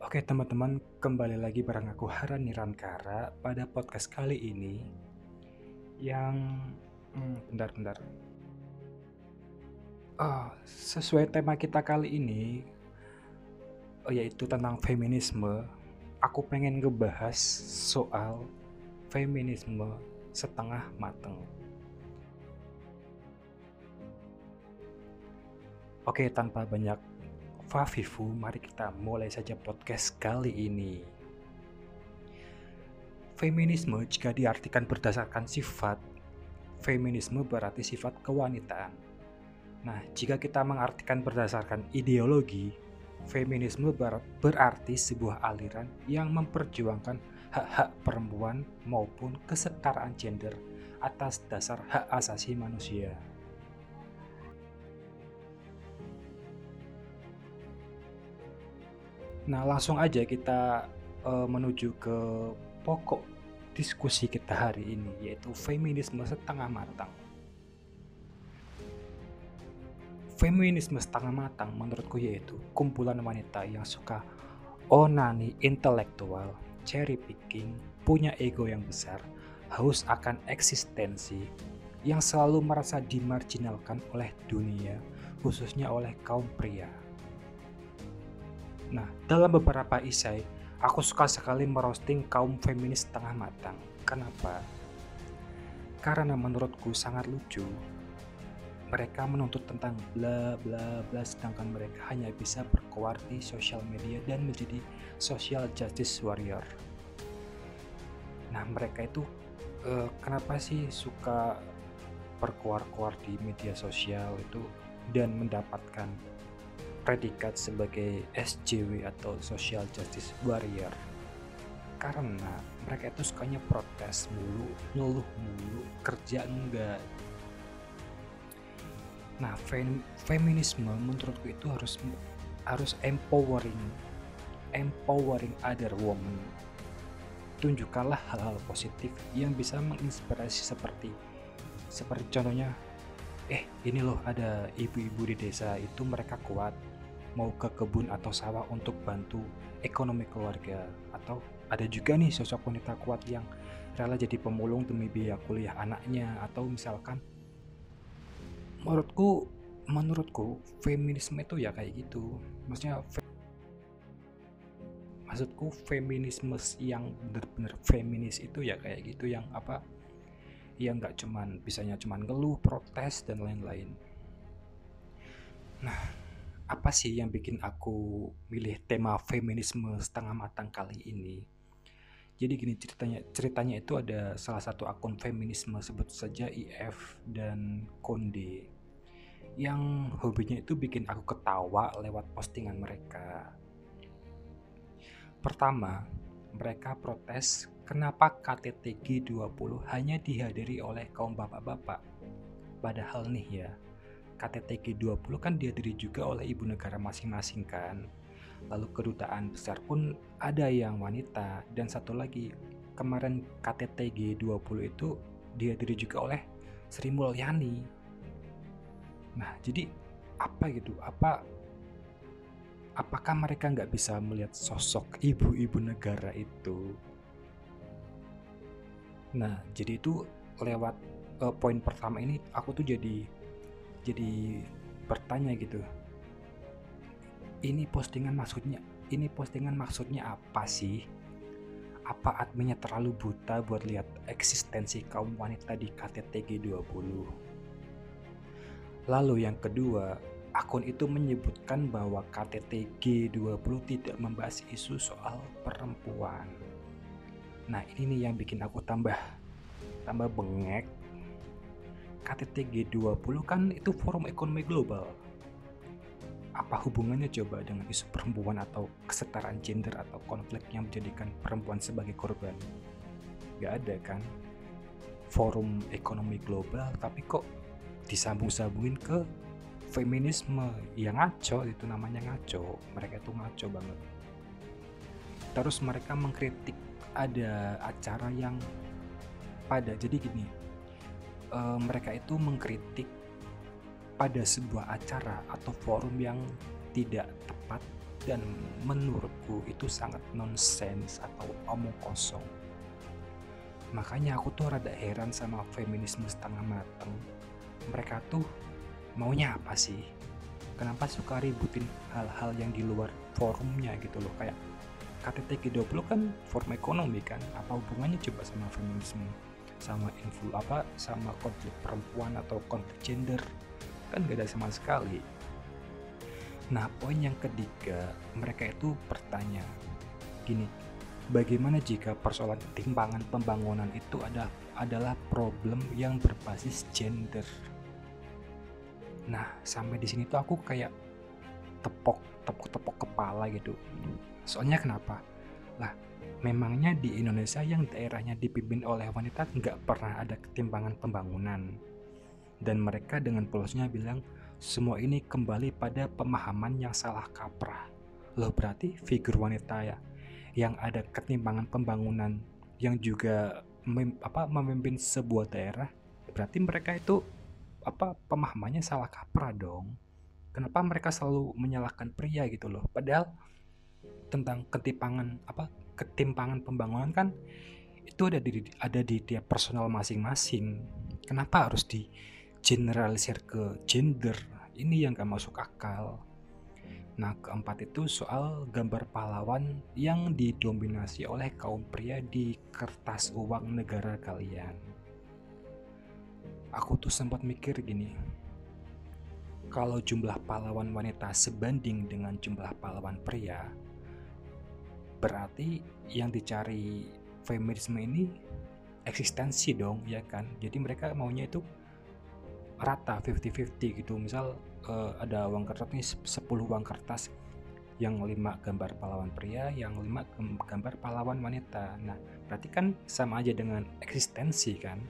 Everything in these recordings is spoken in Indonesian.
Oke teman-teman, kembali lagi bareng aku Haran Nirankara pada podcast kali ini yang hmm, bentar-bentar. Oh, sesuai tema kita kali ini oh, yaitu tentang feminisme. Aku pengen ngebahas soal feminisme setengah mateng. Oke, tanpa banyak Fafifu, mari kita mulai saja podcast kali ini. Feminisme jika diartikan berdasarkan sifat, feminisme berarti sifat kewanitaan. Nah, jika kita mengartikan berdasarkan ideologi, feminisme berarti sebuah aliran yang memperjuangkan hak-hak perempuan maupun kesetaraan gender atas dasar hak asasi manusia. Nah, langsung aja kita uh, menuju ke pokok diskusi kita hari ini, yaitu feminisme setengah matang. Feminisme setengah matang menurutku yaitu kumpulan wanita yang suka onani intelektual, cherry picking, punya ego yang besar, haus akan eksistensi, yang selalu merasa dimarginalkan oleh dunia, khususnya oleh kaum pria Nah, dalam beberapa isai, aku suka sekali merosting kaum feminis tengah matang. Kenapa? Karena menurutku sangat lucu. Mereka menuntut tentang bla bla bla sedangkan mereka hanya bisa berkuar di sosial media dan menjadi social justice warrior. Nah, mereka itu uh, kenapa sih suka berkuar-kuar di media sosial itu dan mendapatkan predikat sebagai SJW atau Social Justice Warrior karena mereka itu sukanya protes mulu, ngeluh mulu, kerja enggak. Nah, fem feminisme menurutku itu harus harus empowering, empowering other woman. Tunjukkanlah hal-hal positif yang bisa menginspirasi seperti seperti contohnya eh ini loh ada ibu-ibu di desa itu mereka kuat mau ke kebun atau sawah untuk bantu ekonomi keluarga. Atau ada juga nih sosok wanita kuat yang rela jadi pemulung demi biaya kuliah anaknya. Atau misalkan menurutku menurutku feminisme itu ya kayak gitu. Maksudnya fe maksudku feminisme yang benar-benar feminis itu ya kayak gitu. Yang apa yang nggak cuman bisanya cuman ngeluh protes dan lain-lain. Nah apa sih yang bikin aku milih tema feminisme setengah matang kali ini? Jadi gini ceritanya, ceritanya itu ada salah satu akun feminisme sebut saja IF dan Konde yang hobinya itu bikin aku ketawa lewat postingan mereka. Pertama, mereka protes kenapa KTT G20 hanya dihadiri oleh kaum bapak-bapak. Padahal nih ya, KTT G20 kan dihadiri juga oleh ibu negara masing-masing kan. Lalu kedutaan besar pun ada yang wanita dan satu lagi kemarin KTT G20 itu dihadiri juga oleh Sri Mulyani. Nah, jadi apa gitu? Apa apakah mereka nggak bisa melihat sosok ibu-ibu negara itu? Nah, jadi itu lewat uh, poin pertama ini aku tuh jadi jadi bertanya gitu ini postingan maksudnya ini postingan maksudnya apa sih? Apa adminnya terlalu buta buat lihat eksistensi kaum wanita di KTT G20 lalu yang kedua akun itu menyebutkan bahwa KTT G20 tidak membahas isu soal perempuan. Nah ini nih yang bikin aku tambah tambah bengek KTT G20 kan itu forum ekonomi global. Apa hubungannya coba dengan isu perempuan atau kesetaraan gender atau konflik yang menjadikan perempuan sebagai korban? Gak ada kan? Forum ekonomi global tapi kok disambung-sambungin ke feminisme yang ngaco itu namanya ngaco mereka itu ngaco banget terus mereka mengkritik ada acara yang pada jadi gini uh, mereka itu mengkritik pada sebuah acara atau forum yang tidak tepat dan menurutku itu sangat nonsens atau omong kosong. Makanya aku tuh rada heran sama feminisme setengah mateng. Mereka tuh maunya apa sih? Kenapa suka ributin hal-hal yang di luar forumnya gitu loh? Kayak KTT G20 kan forum ekonomi kan? Apa hubungannya coba sama feminisme sama info apa sama konflik perempuan atau konflik gender kan gak ada sama sekali nah poin yang ketiga mereka itu bertanya gini bagaimana jika persoalan timbangan pembangunan itu ada, adalah problem yang berbasis gender. Nah, sampai di sini tuh aku kayak tepok, tepok, tepok kepala gitu. Soalnya kenapa? Lah, memangnya di Indonesia yang daerahnya dipimpin oleh wanita nggak pernah ada ketimpangan pembangunan. Dan mereka dengan polosnya bilang, semua ini kembali pada pemahaman yang salah kaprah. Loh berarti figur wanita ya yang ada ketimpangan pembangunan yang juga mem, apa memimpin sebuah daerah berarti mereka itu apa pemahamannya salah kaprah dong kenapa mereka selalu menyalahkan pria gitu loh padahal tentang ketimpangan apa ketimpangan pembangunan kan itu ada di ada di tiap personal masing-masing. Kenapa harus di generalisir ke gender? Ini yang gak masuk akal. Nah, keempat itu soal gambar pahlawan yang didominasi oleh kaum pria di kertas uang negara kalian. Aku tuh sempat mikir gini, kalau jumlah pahlawan wanita sebanding dengan jumlah pahlawan pria, berarti yang dicari feminisme ini eksistensi dong, ya kan? Jadi mereka maunya itu rata 50-50 gitu misal uh, ada uang kertas nih 10 uang kertas yang lima gambar pahlawan pria, yang lima gambar pahlawan wanita. Nah, berarti kan sama aja dengan eksistensi kan.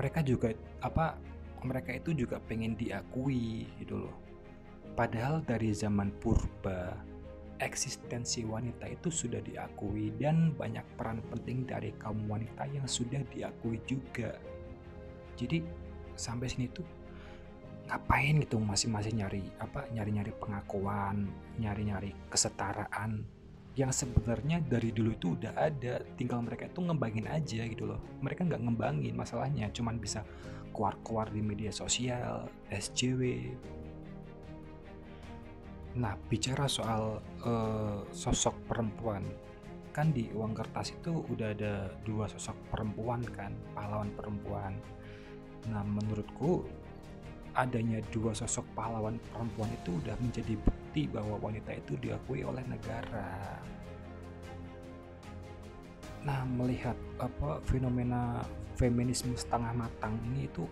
Mereka juga apa? Mereka itu juga pengen diakui gitu loh. Padahal dari zaman purba eksistensi wanita itu sudah diakui dan banyak peran penting dari kaum wanita yang sudah diakui juga. Jadi sampai sini tuh ngapain gitu masing-masing nyari apa nyari-nyari pengakuan nyari-nyari kesetaraan yang sebenarnya dari dulu itu udah ada tinggal mereka itu ngembangin aja gitu loh mereka nggak ngembangin masalahnya cuman bisa keluar-keluar di media sosial SJW nah bicara soal uh, sosok perempuan kan di uang kertas itu udah ada dua sosok perempuan kan pahlawan perempuan nah menurutku adanya dua sosok pahlawan perempuan itu udah menjadi bukti bahwa wanita itu diakui oleh negara. Nah, melihat apa fenomena feminisme setengah matang ini itu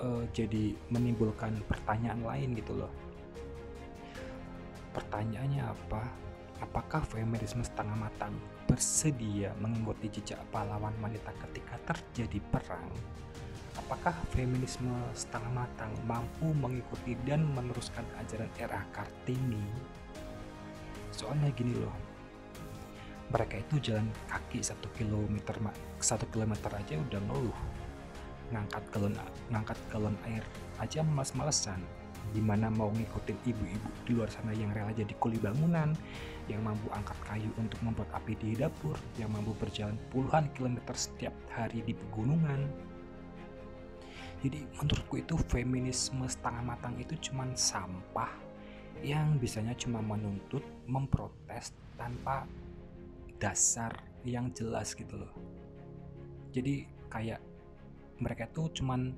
uh, jadi menimbulkan pertanyaan lain gitu loh. Pertanyaannya apa? Apakah feminisme setengah matang bersedia mengikuti jejak pahlawan wanita ketika terjadi perang? apakah feminisme setengah matang mampu mengikuti dan meneruskan ajaran era Kartini? Soalnya gini loh, mereka itu jalan kaki satu kilometer satu kilometer aja udah ngeluh ngangkat galon ngangkat galon air aja malas-malesan gimana mau ngikutin ibu-ibu di luar sana yang rela jadi kuli bangunan yang mampu angkat kayu untuk membuat api di dapur yang mampu berjalan puluhan kilometer setiap hari di pegunungan jadi menurutku itu feminisme setengah matang itu cuma sampah yang bisanya cuma menuntut, memprotes tanpa dasar yang jelas gitu loh. Jadi kayak mereka tuh cuman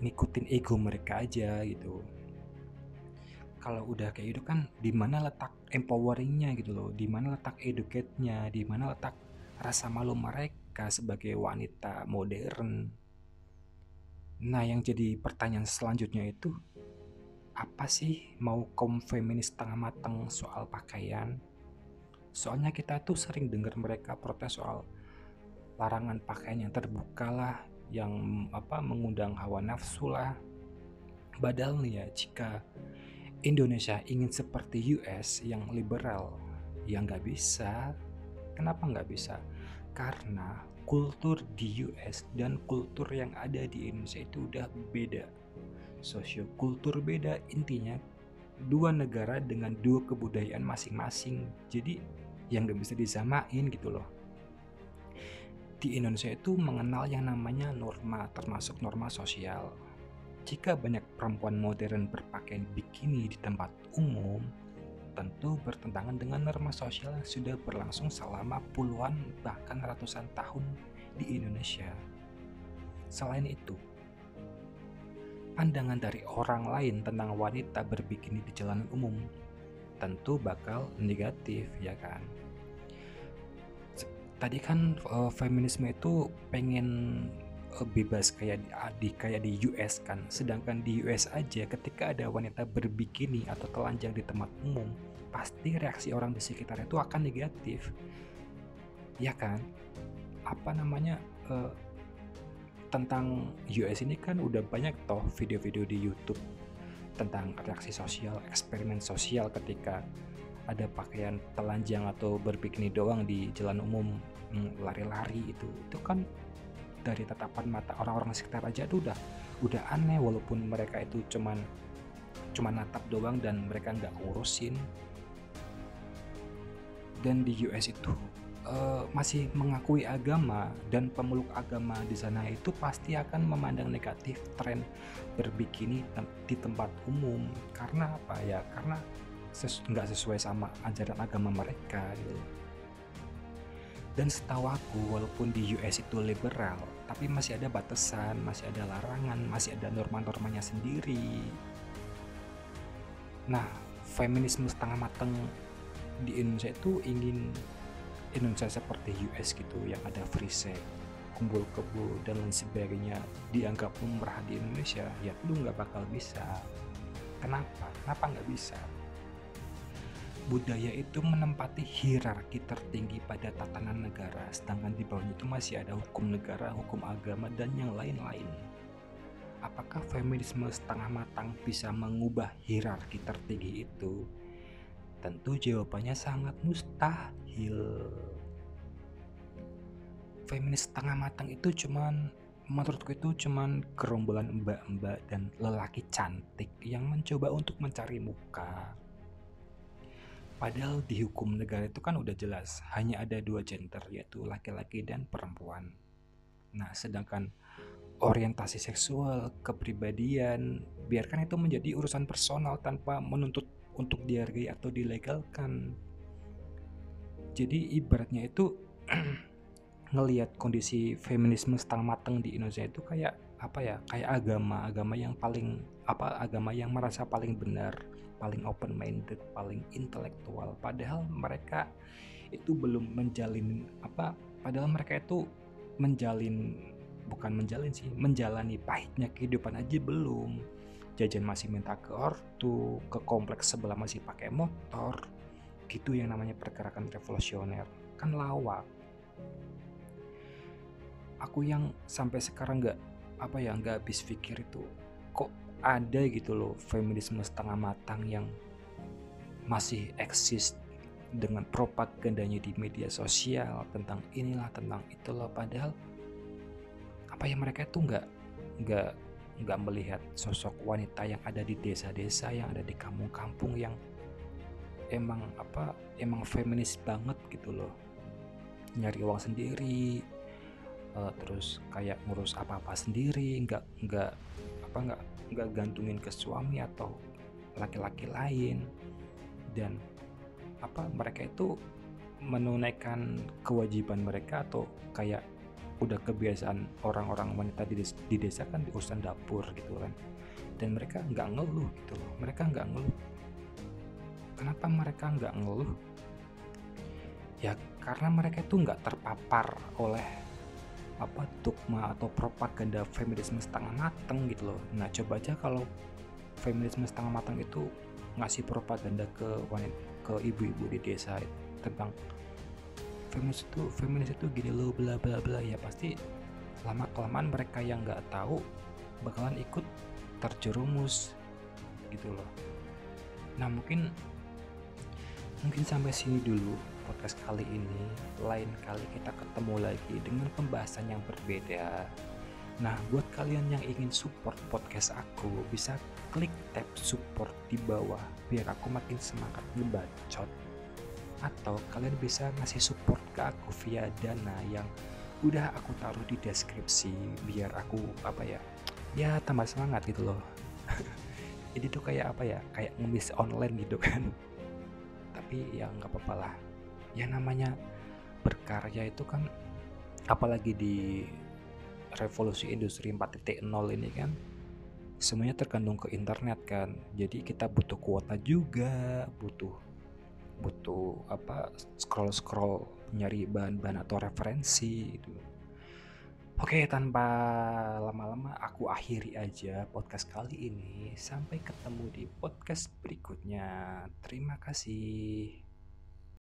ngikutin ego mereka aja gitu. Kalau udah kayak gitu kan di mana letak empoweringnya gitu loh, di mana letak educate-nya, di mana letak rasa malu mereka sebagai wanita modern Nah, yang jadi pertanyaan selanjutnya itu apa sih mau kaum feminis tengah matang soal pakaian? Soalnya kita tuh sering dengar mereka protes soal larangan pakaian yang terbuka lah, yang apa mengundang hawa nafsu lah. Padahal nih ya, jika Indonesia ingin seperti US yang liberal, ya nggak bisa. Kenapa nggak bisa? Karena kultur di US dan kultur yang ada di Indonesia itu udah beda. Sosiokultur beda intinya dua negara dengan dua kebudayaan masing-masing jadi yang gak bisa disamain gitu loh di Indonesia itu mengenal yang namanya norma termasuk norma sosial. Jika banyak perempuan modern berpakaian bikini di tempat umum tentu bertentangan dengan norma sosial yang sudah berlangsung selama puluhan bahkan ratusan tahun di Indonesia. Selain itu pandangan dari orang lain tentang wanita berbikini di jalanan umum tentu bakal negatif ya kan tadi kan uh, feminisme itu pengen uh, bebas kayak di kayak di US kan. Sedangkan di US aja ketika ada wanita berbikini atau telanjang di tempat umum pasti reaksi orang di sekitar itu akan negatif. Ya kan? Apa namanya uh, tentang US ini kan udah banyak toh video-video di YouTube tentang reaksi sosial, eksperimen sosial ketika ada pakaian telanjang atau berbikini doang di jalan umum mm, lari-lari itu. Itu kan dari tatapan mata orang-orang sekitar aja tuh udah udah aneh walaupun mereka itu cuman cuman natap doang dan mereka nggak urusin dan di US itu uh, masih mengakui agama dan pemeluk agama di sana itu pasti akan memandang negatif tren berbikini di tempat umum. Karena apa ya? Karena ses nggak sesuai sama ajaran agama mereka gitu. Dan setahu aku walaupun di US itu liberal, tapi masih ada batasan, masih ada larangan, masih ada norma-normanya sendiri. Nah, feminisme setengah matang di Indonesia itu ingin Indonesia seperti US gitu yang ada free sex kumpul kebo dan lain sebagainya dianggap umrah di Indonesia ya lu nggak bakal bisa kenapa kenapa nggak bisa budaya itu menempati hierarki tertinggi pada tatanan negara sedangkan di bawahnya itu masih ada hukum negara hukum agama dan yang lain-lain apakah feminisme setengah matang bisa mengubah hierarki tertinggi itu Tentu jawabannya sangat mustahil. Feminis setengah matang itu cuman menurutku itu cuman gerombolan mbak-mbak dan lelaki cantik yang mencoba untuk mencari muka. Padahal di hukum negara itu kan udah jelas hanya ada dua gender yaitu laki-laki dan perempuan. Nah, sedangkan orientasi seksual, kepribadian, biarkan itu menjadi urusan personal tanpa menuntut untuk dihargai atau dilegalkan. Jadi ibaratnya itu ngelihat kondisi feminisme setengah matang di Indonesia itu kayak apa ya kayak agama agama yang paling apa agama yang merasa paling benar paling open minded paling intelektual. Padahal mereka itu belum menjalin apa padahal mereka itu menjalin bukan menjalin sih menjalani pahitnya kehidupan aja belum. Jajan masih minta ke ortu ke kompleks sebelah masih pakai motor gitu yang namanya pergerakan revolusioner. Kan lawak. Aku yang sampai sekarang nggak apa ya nggak habis pikir itu kok ada gitu loh feminisme setengah matang yang masih eksis dengan propagandanya di media sosial tentang inilah tentang itulah. Padahal apa ya mereka itu nggak nggak nggak melihat sosok wanita yang ada di desa-desa yang ada di kampung-kampung yang emang apa emang feminis banget gitu loh. Nyari uang sendiri uh, terus kayak ngurus apa-apa sendiri nggak nggak apa nggak nggak gantungin ke suami atau laki-laki lain. Dan apa mereka itu menunaikan kewajiban mereka atau kayak udah kebiasaan orang-orang wanita di desa, di desa kan di urusan dapur gitu kan. Dan mereka nggak ngeluh gitu loh mereka nggak ngeluh. Kenapa mereka nggak ngeluh? Ya karena mereka itu nggak terpapar oleh apa dogma atau propaganda feminisme setengah mateng gitu loh. Nah coba aja kalau feminisme setengah matang itu ngasih propaganda ke wanita ke ibu-ibu di desa tentang feminis itu feminis itu gini loh bla bla bla ya pasti lama kelamaan mereka yang nggak tahu bakalan ikut terjerumus gitu loh. Nah mungkin mungkin sampai sini dulu podcast kali ini lain kali kita ketemu lagi dengan pembahasan yang berbeda. Nah, buat kalian yang ingin support podcast aku, bisa klik tab support di bawah biar aku makin semangat ngebacot. Atau kalian bisa ngasih support ke aku via dana yang udah aku taruh di deskripsi biar aku apa ya ya tambah semangat gitu loh. Jadi tuh kayak apa ya kayak ngemis online gitu kan. Tapi ya nggak apa-apa lah ya namanya berkarya itu kan apalagi di revolusi industri 4.0 ini kan semuanya tergantung ke internet kan jadi kita butuh kuota juga butuh butuh apa scroll scroll nyari bahan-bahan atau referensi gitu. Oke, tanpa lama-lama aku akhiri aja podcast kali ini. Sampai ketemu di podcast berikutnya. Terima kasih.